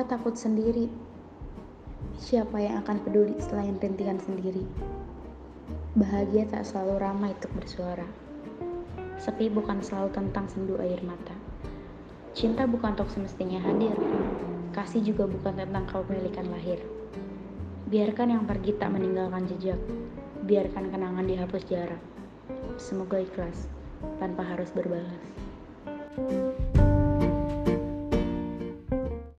takut sendiri. Siapa yang akan peduli selain rintihan sendiri? Bahagia tak selalu ramai untuk bersuara. Sepi bukan selalu tentang sendu air mata. Cinta bukan untuk semestinya hadir. Kasih juga bukan tentang kepemilikan lahir. Biarkan yang pergi tak meninggalkan jejak. Biarkan kenangan dihapus jarak. Semoga ikhlas tanpa harus berbalas.